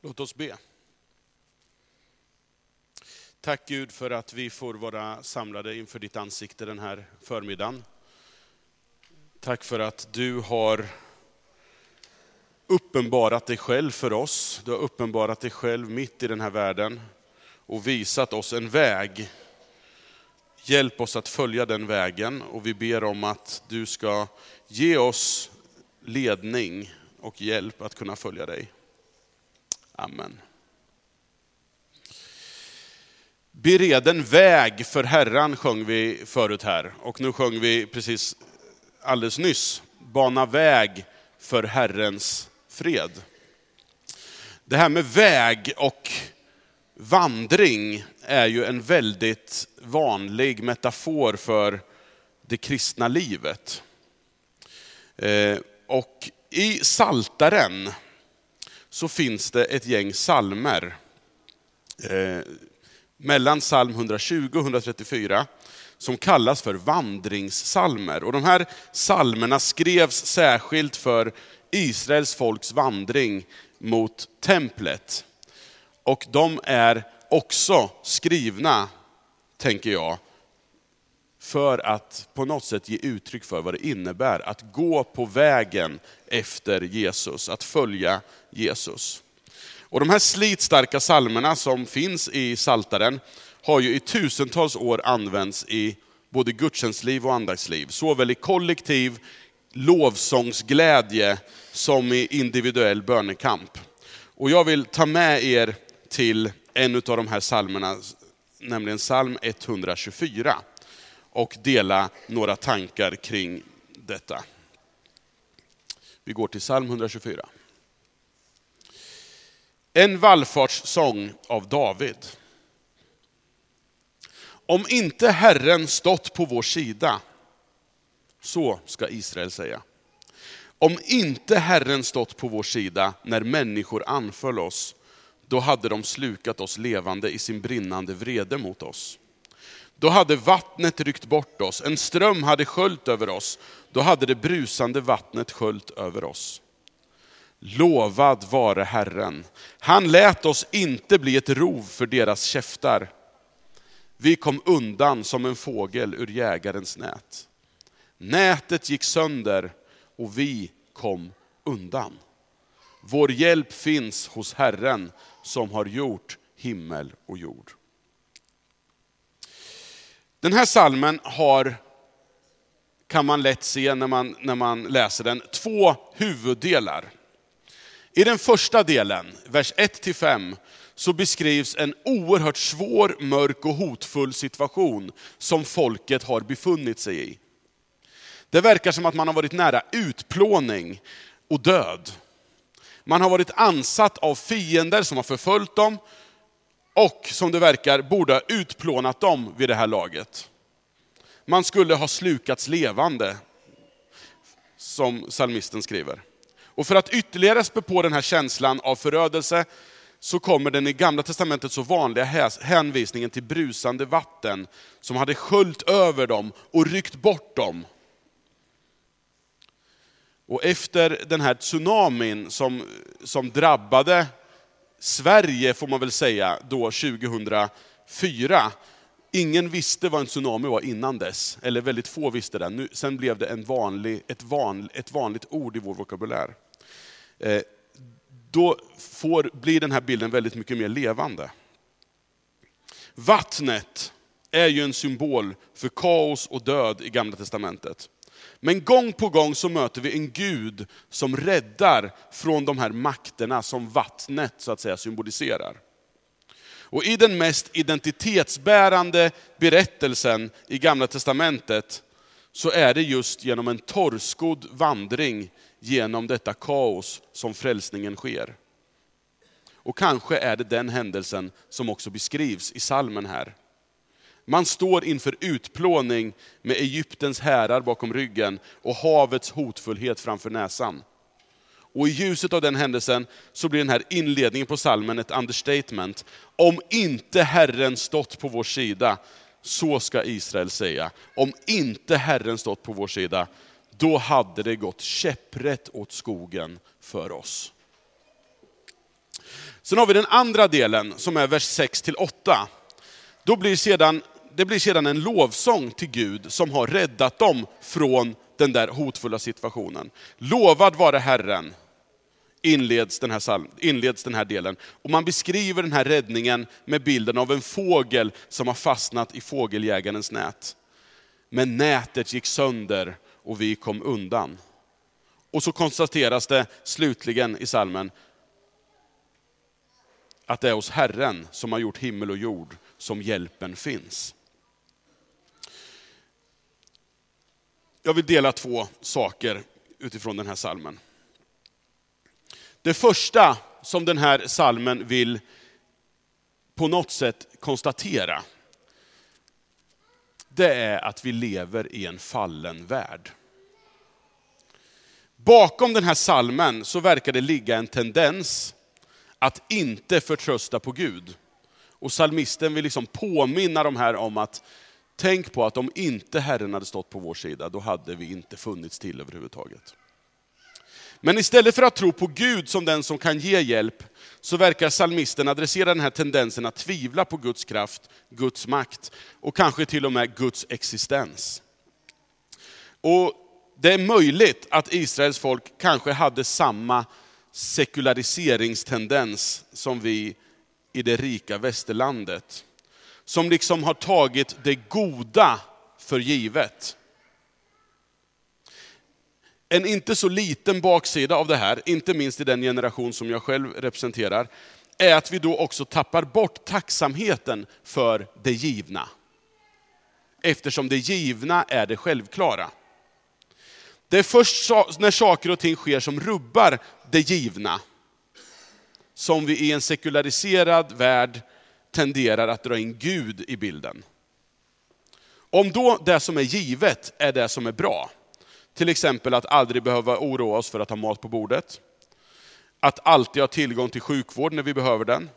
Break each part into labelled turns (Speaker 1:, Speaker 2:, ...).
Speaker 1: Låt oss be. Tack Gud för att vi får vara samlade inför ditt ansikte den här förmiddagen. Tack för att du har uppenbarat dig själv för oss. Du har uppenbarat dig själv mitt i den här världen och visat oss en väg. Hjälp oss att följa den vägen och vi ber om att du ska ge oss ledning och hjälp att kunna följa dig. Amen. Bered en väg för Herran sjöng vi förut här. Och nu sjöng vi precis alldeles nyss, bana väg för Herrens fred. Det här med väg och vandring är ju en väldigt vanlig metafor för det kristna livet. Eh, och i Saltaren så finns det ett gäng salmer. Eh, mellan psalm 120 och 134 som kallas för vandringssalmer. Och de här salmerna skrevs särskilt för Israels folks vandring mot templet. Och de är också skrivna, tänker jag, för att på något sätt ge uttryck för vad det innebär att gå på vägen efter Jesus, att följa Jesus. Och de här slitstarka salmerna som finns i Saltaren har ju i tusentals år använts i både gudstjänstliv och andaktsliv. Såväl i kollektiv lovsångsglädje som i individuell bönekamp. Och jag vill ta med er till en av de här salmerna, nämligen psalm 124 och dela några tankar kring detta. Vi går till psalm 124. En vallfartssång av David. Om inte Herren stått på vår sida, så ska Israel säga. Om inte Herren stått på vår sida när människor anföll oss, då hade de slukat oss levande i sin brinnande vrede mot oss. Då hade vattnet ryckt bort oss, en ström hade sköljt över oss, då hade det brusande vattnet sköljt över oss. Lovad vare Herren. Han lät oss inte bli ett rov för deras käftar. Vi kom undan som en fågel ur jägarens nät. Nätet gick sönder och vi kom undan. Vår hjälp finns hos Herren som har gjort himmel och jord. Den här salmen har, kan man lätt se när man, när man läser den, två huvuddelar. I den första delen, vers 1-5, så beskrivs en oerhört svår, mörk och hotfull situation som folket har befunnit sig i. Det verkar som att man har varit nära utplåning och död. Man har varit ansatt av fiender som har förföljt dem och som det verkar borde ha utplånat dem vid det här laget. Man skulle ha slukats levande, som psalmisten skriver. Och för att ytterligare spä på den här känslan av förödelse, så kommer den i Gamla Testamentet så vanliga hänvisningen till brusande vatten, som hade sköljt över dem och ryckt bort dem. Och efter den här tsunamin som, som drabbade Sverige, får man väl säga, då 2004, Ingen visste vad en tsunami var innan dess, eller väldigt få visste det. Nu, sen blev det en vanlig, ett, van, ett vanligt ord i vår vokabulär. Eh, då får, blir den här bilden väldigt mycket mer levande. Vattnet är ju en symbol för kaos och död i Gamla Testamentet. Men gång på gång så möter vi en Gud som räddar från de här makterna som vattnet så att säga symboliserar. Och i den mest identitetsbärande berättelsen i Gamla Testamentet, så är det just genom en torrskodd vandring genom detta kaos som frälsningen sker. Och kanske är det den händelsen som också beskrivs i salmen här. Man står inför utplåning med Egyptens härar bakom ryggen och havets hotfullhet framför näsan. Och i ljuset av den händelsen så blir den här inledningen på salmen ett understatement. Om inte Herren stått på vår sida, så ska Israel säga. Om inte Herren stått på vår sida, då hade det gått käpprätt åt skogen för oss. Sen har vi den andra delen som är vers 6 till 8. Då blir sedan, det blir sedan en lovsång till Gud som har räddat dem från den där hotfulla situationen. Lovad vare Herren, inleds den, här salm, inleds den här delen. Och man beskriver den här räddningen med bilden av en fågel som har fastnat i fågeljägarens nät. Men nätet gick sönder och vi kom undan. Och så konstateras det slutligen i salmen att det är hos Herren som har gjort himmel och jord som hjälpen finns. Jag vill dela två saker utifrån den här salmen. Det första som den här salmen vill på något sätt konstatera, det är att vi lever i en fallen värld. Bakom den här salmen så verkar det ligga en tendens att inte förtrösta på Gud. Och salmisten vill liksom påminna de här om att tänk på att om inte Herren hade stått på vår sida, då hade vi inte funnits till överhuvudtaget. Men istället för att tro på Gud som den som kan ge hjälp, så verkar salmisten adressera den här tendensen att tvivla på Guds kraft, Guds makt och kanske till och med Guds existens. Och Det är möjligt att Israels folk kanske hade samma sekulariseringstendens som vi i det rika västerlandet. Som liksom har tagit det goda för givet. En inte så liten baksida av det här, inte minst i den generation som jag själv representerar, är att vi då också tappar bort tacksamheten för det givna. Eftersom det givna är det självklara. Det är först när saker och ting sker som rubbar det givna, som vi i en sekulariserad värld tenderar att dra in Gud i bilden. Om då det som är givet är det som är bra, till exempel att aldrig behöva oroa oss för att ha mat på bordet, att alltid ha tillgång till sjukvård när vi behöver den,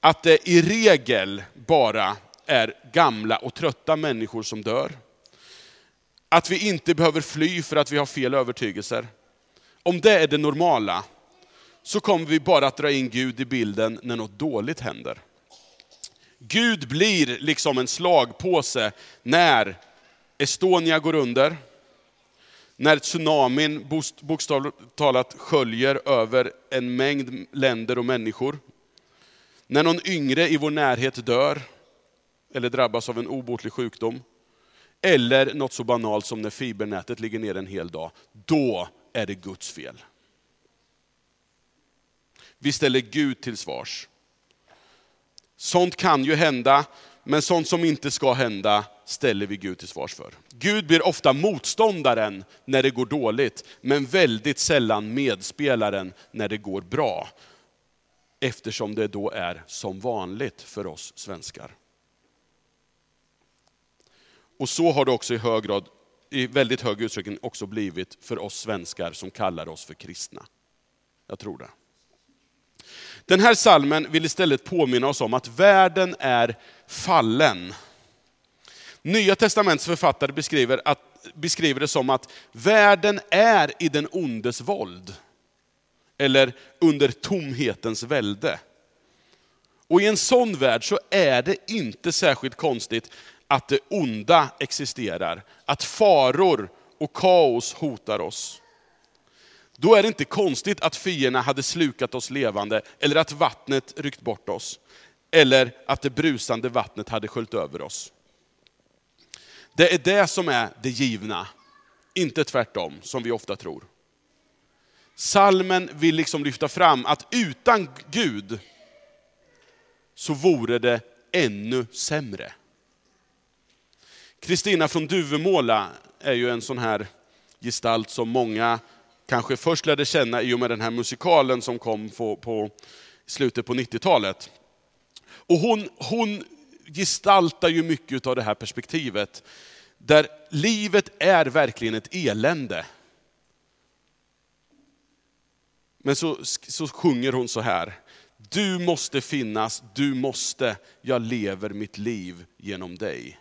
Speaker 1: att det i regel bara är gamla och trötta människor som dör, att vi inte behöver fly för att vi har fel övertygelser. Om det är det normala, så kommer vi bara att dra in Gud i bilden när något dåligt händer. Gud blir liksom en slagpåse när Estonia går under, när tsunamin bokstavligt talat sköljer över en mängd länder och människor. När någon yngre i vår närhet dör, eller drabbas av en obotlig sjukdom. Eller något så banalt som när fibernätet ligger ner en hel dag. Då är det Guds fel. Vi ställer Gud till svars. Sånt kan ju hända, men sånt som inte ska hända ställer vi Gud till svars för. Gud blir ofta motståndaren när det går dåligt, men väldigt sällan medspelaren när det går bra. Eftersom det då är som vanligt för oss svenskar. Och så har det också i hög grad, i väldigt hög utsträckning också blivit för oss svenskar som kallar oss för kristna. Jag tror det. Den här salmen vill istället påminna oss om att världen är fallen. Nya testamentets författare beskriver, att, beskriver det som att världen är i den ondes våld. Eller under tomhetens välde. Och i en sån värld så är det inte särskilt konstigt att det onda existerar. Att faror och kaos hotar oss. Då är det inte konstigt att fienderna hade slukat oss levande, eller att vattnet ryckt bort oss. Eller att det brusande vattnet hade sköljt över oss. Det är det som är det givna, inte tvärtom, som vi ofta tror. Salmen vill liksom lyfta fram att utan Gud så vore det ännu sämre. Kristina från Duvemåla är ju en sån här gestalt som många kanske först lärde känna i och med den här musikalen som kom på, på slutet på 90-talet. Och hon, hon gestaltar ju mycket av det här perspektivet, där livet är verkligen ett elände. Men så, så sjunger hon så här, du måste finnas, du måste, jag lever mitt liv genom dig.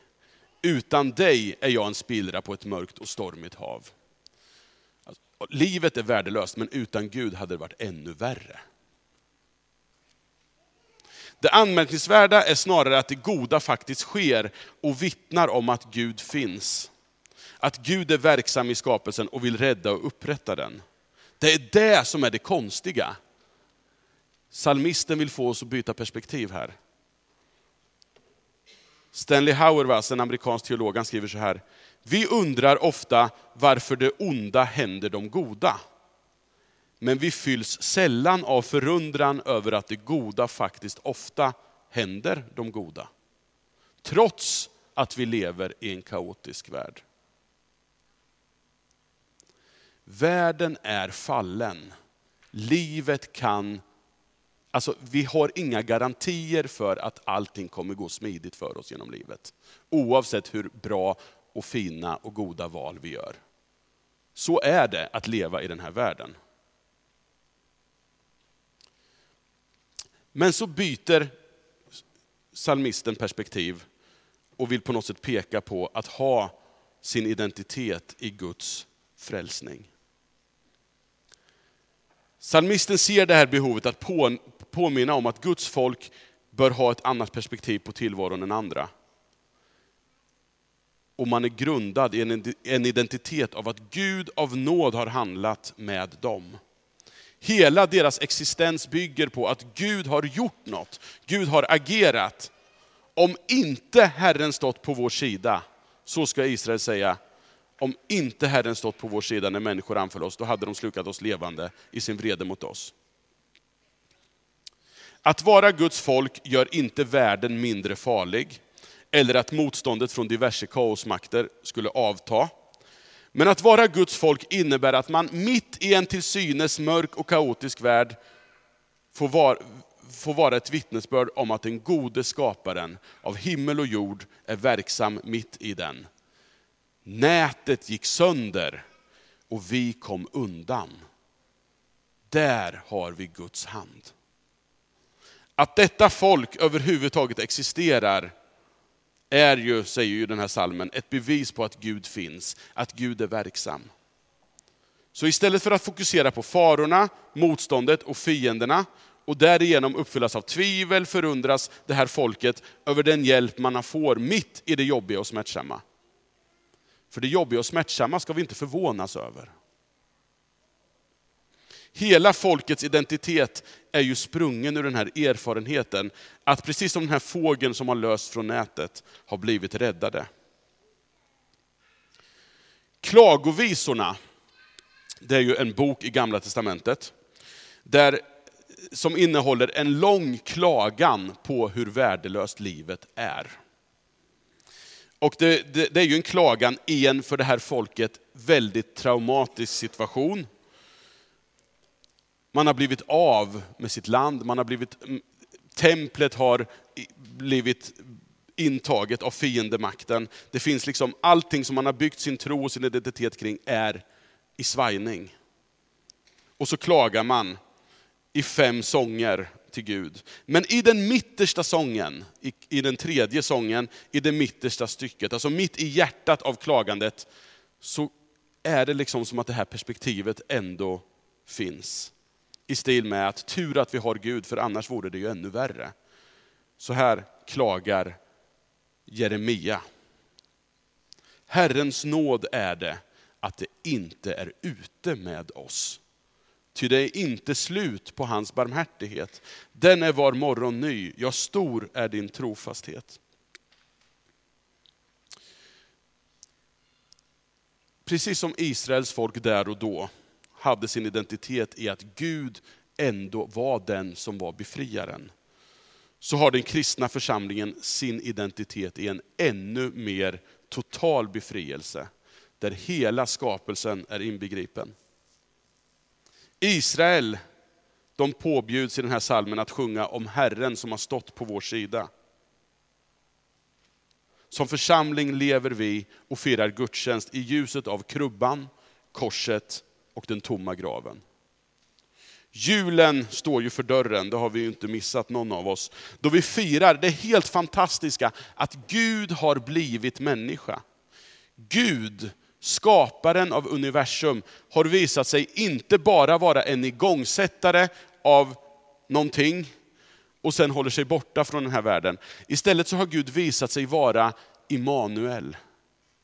Speaker 1: Utan dig är jag en spillra på ett mörkt och stormigt hav. Livet är värdelöst, men utan Gud hade det varit ännu värre. Det anmärkningsvärda är snarare att det goda faktiskt sker och vittnar om att Gud finns. Att Gud är verksam i skapelsen och vill rädda och upprätta den. Det är det som är det konstiga. Salmisten vill få oss att byta perspektiv här. Stanley Hauerwas, en amerikansk teolog, han skriver så här. Vi undrar ofta varför det onda händer de goda. Men vi fylls sällan av förundran över att det goda faktiskt ofta händer de goda. Trots att vi lever i en kaotisk värld. Världen är fallen. Livet kan, alltså vi har inga garantier för att allting kommer gå smidigt för oss genom livet. Oavsett hur bra och fina och goda val vi gör. Så är det att leva i den här världen. Men så byter salmisten perspektiv och vill på något sätt peka på att ha sin identitet i Guds frälsning. Salmisten ser det här behovet att påminna om att Guds folk bör ha ett annat perspektiv på tillvaron än andra. Och man är grundad i en identitet av att Gud av nåd har handlat med dem. Hela deras existens bygger på att Gud har gjort något. Gud har agerat. Om inte Herren stått på vår sida, så ska Israel säga, om inte Herren stått på vår sida när människor anföll oss, då hade de slukat oss levande i sin vrede mot oss. Att vara Guds folk gör inte världen mindre farlig, eller att motståndet från diverse kaosmakter skulle avta. Men att vara Guds folk innebär att man mitt i en till synes mörk och kaotisk värld får vara, får vara ett vittnesbörd om att den gode skaparen av himmel och jord är verksam mitt i den. Nätet gick sönder och vi kom undan. Där har vi Guds hand. Att detta folk överhuvudtaget existerar är ju, säger ju den här salmen, ett bevis på att Gud finns, att Gud är verksam. Så istället för att fokusera på farorna, motståndet och fienderna, och därigenom uppfyllas av tvivel, förundras det här folket över den hjälp man får mitt i det jobbiga och smärtsamma. För det jobbiga och smärtsamma ska vi inte förvånas över. Hela folkets identitet är ju sprungen ur den här erfarenheten, att precis som den här fågeln som har löst från nätet, har blivit räddade. Klagovisorna, det är ju en bok i Gamla Testamentet, där, som innehåller en lång klagan på hur värdelöst livet är. Och det, det, det är ju en klagan i en för det här folket väldigt traumatisk situation. Man har blivit av med sitt land, man har blivit, mm, templet har blivit intaget av fiendemakten. Det finns liksom allting som man har byggt sin tro och sin identitet kring är i svajning. Och så klagar man i fem sånger till Gud. Men i den mittersta sången, i, i den tredje sången, i det mittersta stycket, alltså mitt i hjärtat av klagandet, så är det liksom som att det här perspektivet ändå finns i stil med att tur att vi har Gud, för annars vore det ju ännu värre. Så här klagar Jeremia. Herrens nåd är det att det inte är ute med oss. Ty det är inte slut på hans barmhärtighet. Den är var morgon ny, ja stor är din trofasthet. Precis som Israels folk där och då hade sin identitet i att Gud ändå var den som var befriaren. Så har den kristna församlingen sin identitet i en ännu mer total befrielse, där hela skapelsen är inbegripen. Israel, de påbjuds i den här salmen att sjunga om Herren som har stått på vår sida. Som församling lever vi och firar gudstjänst i ljuset av krubban, korset och den tomma graven. Julen står ju för dörren, det har vi ju inte missat någon av oss. Då vi firar det helt fantastiska att Gud har blivit människa. Gud, skaparen av universum, har visat sig inte bara vara en igångsättare av någonting, och sen håller sig borta från den här världen. Istället så har Gud visat sig vara Immanuel.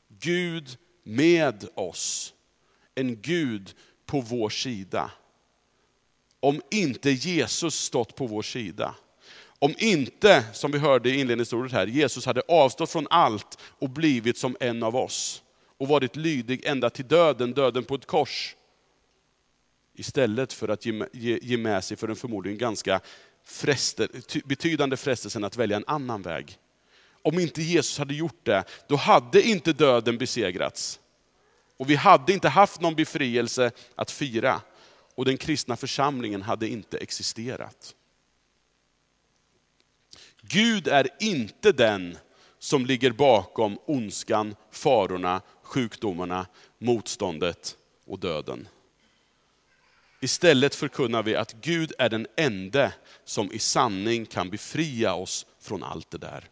Speaker 1: Gud med oss. En Gud på vår sida. Om inte Jesus stått på vår sida, om inte, som vi hörde i inledningsordet här, Jesus hade avstått från allt och blivit som en av oss och varit lydig ända till döden, döden på ett kors. Istället för att ge, ge, ge med sig för den förmodligen ganska frester, betydande frestelsen att välja en annan väg. Om inte Jesus hade gjort det, då hade inte döden besegrats. Och vi hade inte haft någon befrielse att fira. Och den kristna församlingen hade inte existerat. Gud är inte den som ligger bakom ondskan, farorna, sjukdomarna, motståndet och döden. Istället förkunnar vi att Gud är den ende som i sanning kan befria oss från allt det där.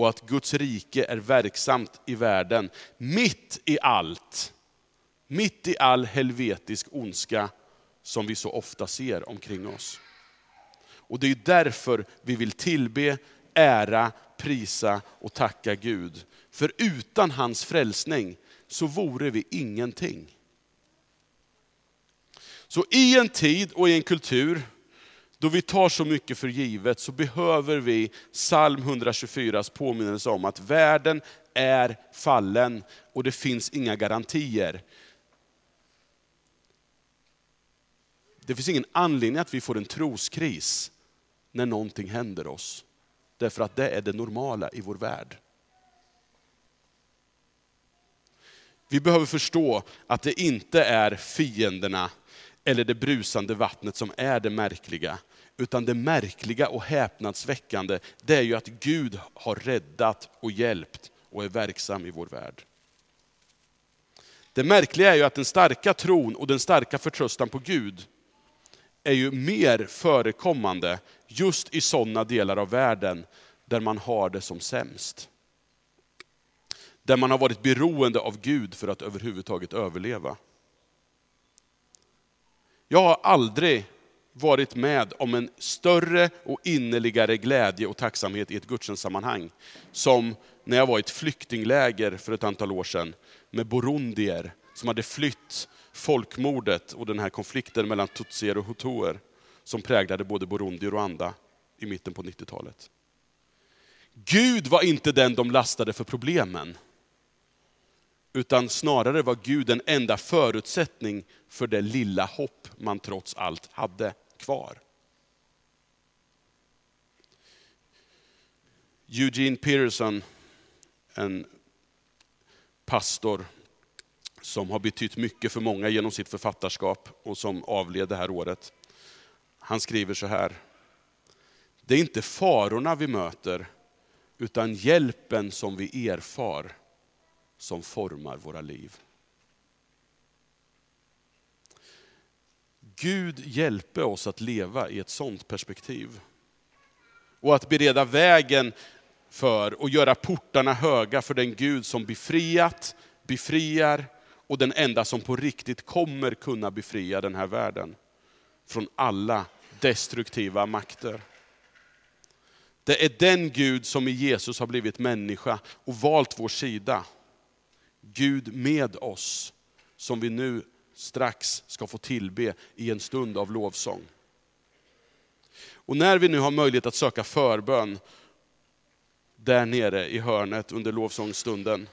Speaker 1: Och att Guds rike är verksamt i världen, mitt i allt. Mitt i all helvetisk ondska som vi så ofta ser omkring oss. Och det är därför vi vill tillbe, ära, prisa och tacka Gud. För utan hans frälsning så vore vi ingenting. Så i en tid och i en kultur då vi tar så mycket för givet så behöver vi psalm 124s påminnelse om att världen är fallen och det finns inga garantier. Det finns ingen anledning att vi får en troskris när någonting händer oss. Därför att det är det normala i vår värld. Vi behöver förstå att det inte är fienderna eller det brusande vattnet som är det märkliga. Utan det märkliga och häpnadsväckande, det är ju att Gud har räddat och hjälpt och är verksam i vår värld. Det märkliga är ju att den starka tron och den starka förtröstan på Gud är ju mer förekommande just i sådana delar av världen där man har det som sämst. Där man har varit beroende av Gud för att överhuvudtaget överleva. Jag har aldrig varit med om en större och innerligare glädje och tacksamhet i ett gudstjänstsammanhang, som när jag var i ett flyktingläger för ett antal år sedan med burundier som hade flytt folkmordet och den här konflikten mellan tutsier och hutuer som präglade både Burundi och Rwanda i mitten på 90-talet. Gud var inte den de lastade för problemen. Utan snarare var Gud den enda förutsättning för det lilla hopp man trots allt hade kvar. Eugene Peterson, en pastor som har betytt mycket för många genom sitt författarskap och som avled det här året. Han skriver så här. Det är inte farorna vi möter, utan hjälpen som vi erfar som formar våra liv. Gud hjälper oss att leva i ett sådant perspektiv. Och att bereda vägen för och göra portarna höga för den Gud som befriat, befriar och den enda som på riktigt kommer kunna befria den här världen från alla destruktiva makter. Det är den Gud som i Jesus har blivit människa och valt vår sida. Gud med oss, som vi nu strax ska få tillbe i en stund av lovsång. Och när vi nu har möjlighet att söka förbön där nere i hörnet under lovsångsstunden,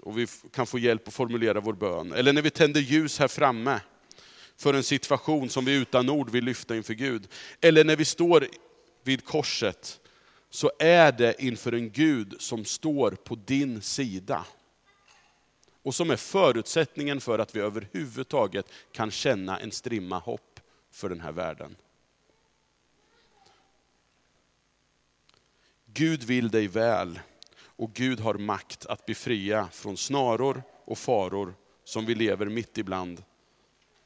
Speaker 1: och vi kan få hjälp att formulera vår bön. Eller när vi tänder ljus här framme för en situation som vi utan ord vill lyfta inför Gud. Eller när vi står vid korset, så är det inför en Gud som står på din sida. Och som är förutsättningen för att vi överhuvudtaget kan känna en strimma hopp för den här världen. Gud vill dig väl och Gud har makt att befria från snaror och faror som vi lever mitt ibland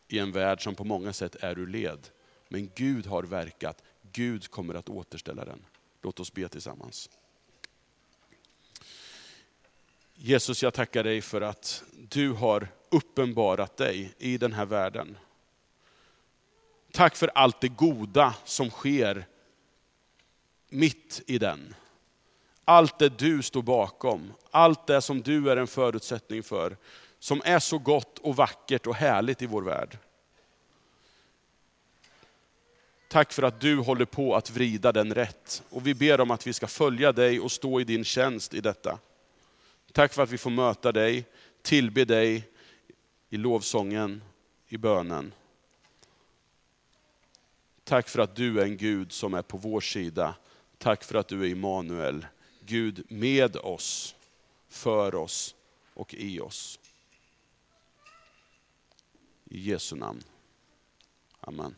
Speaker 1: i en värld som på många sätt är ur led. Men Gud har verkat, Gud kommer att återställa den. Låt oss be tillsammans. Jesus, jag tackar dig för att du har uppenbarat dig i den här världen. Tack för allt det goda som sker mitt i den. Allt det du står bakom, allt det som du är en förutsättning för, som är så gott och vackert och härligt i vår värld. Tack för att du håller på att vrida den rätt. Och vi ber om att vi ska följa dig och stå i din tjänst i detta. Tack för att vi får möta dig, tillbe dig i lovsången, i bönen. Tack för att du är en Gud som är på vår sida. Tack för att du är Immanuel, Gud med oss, för oss och i oss. I Jesu namn. Amen.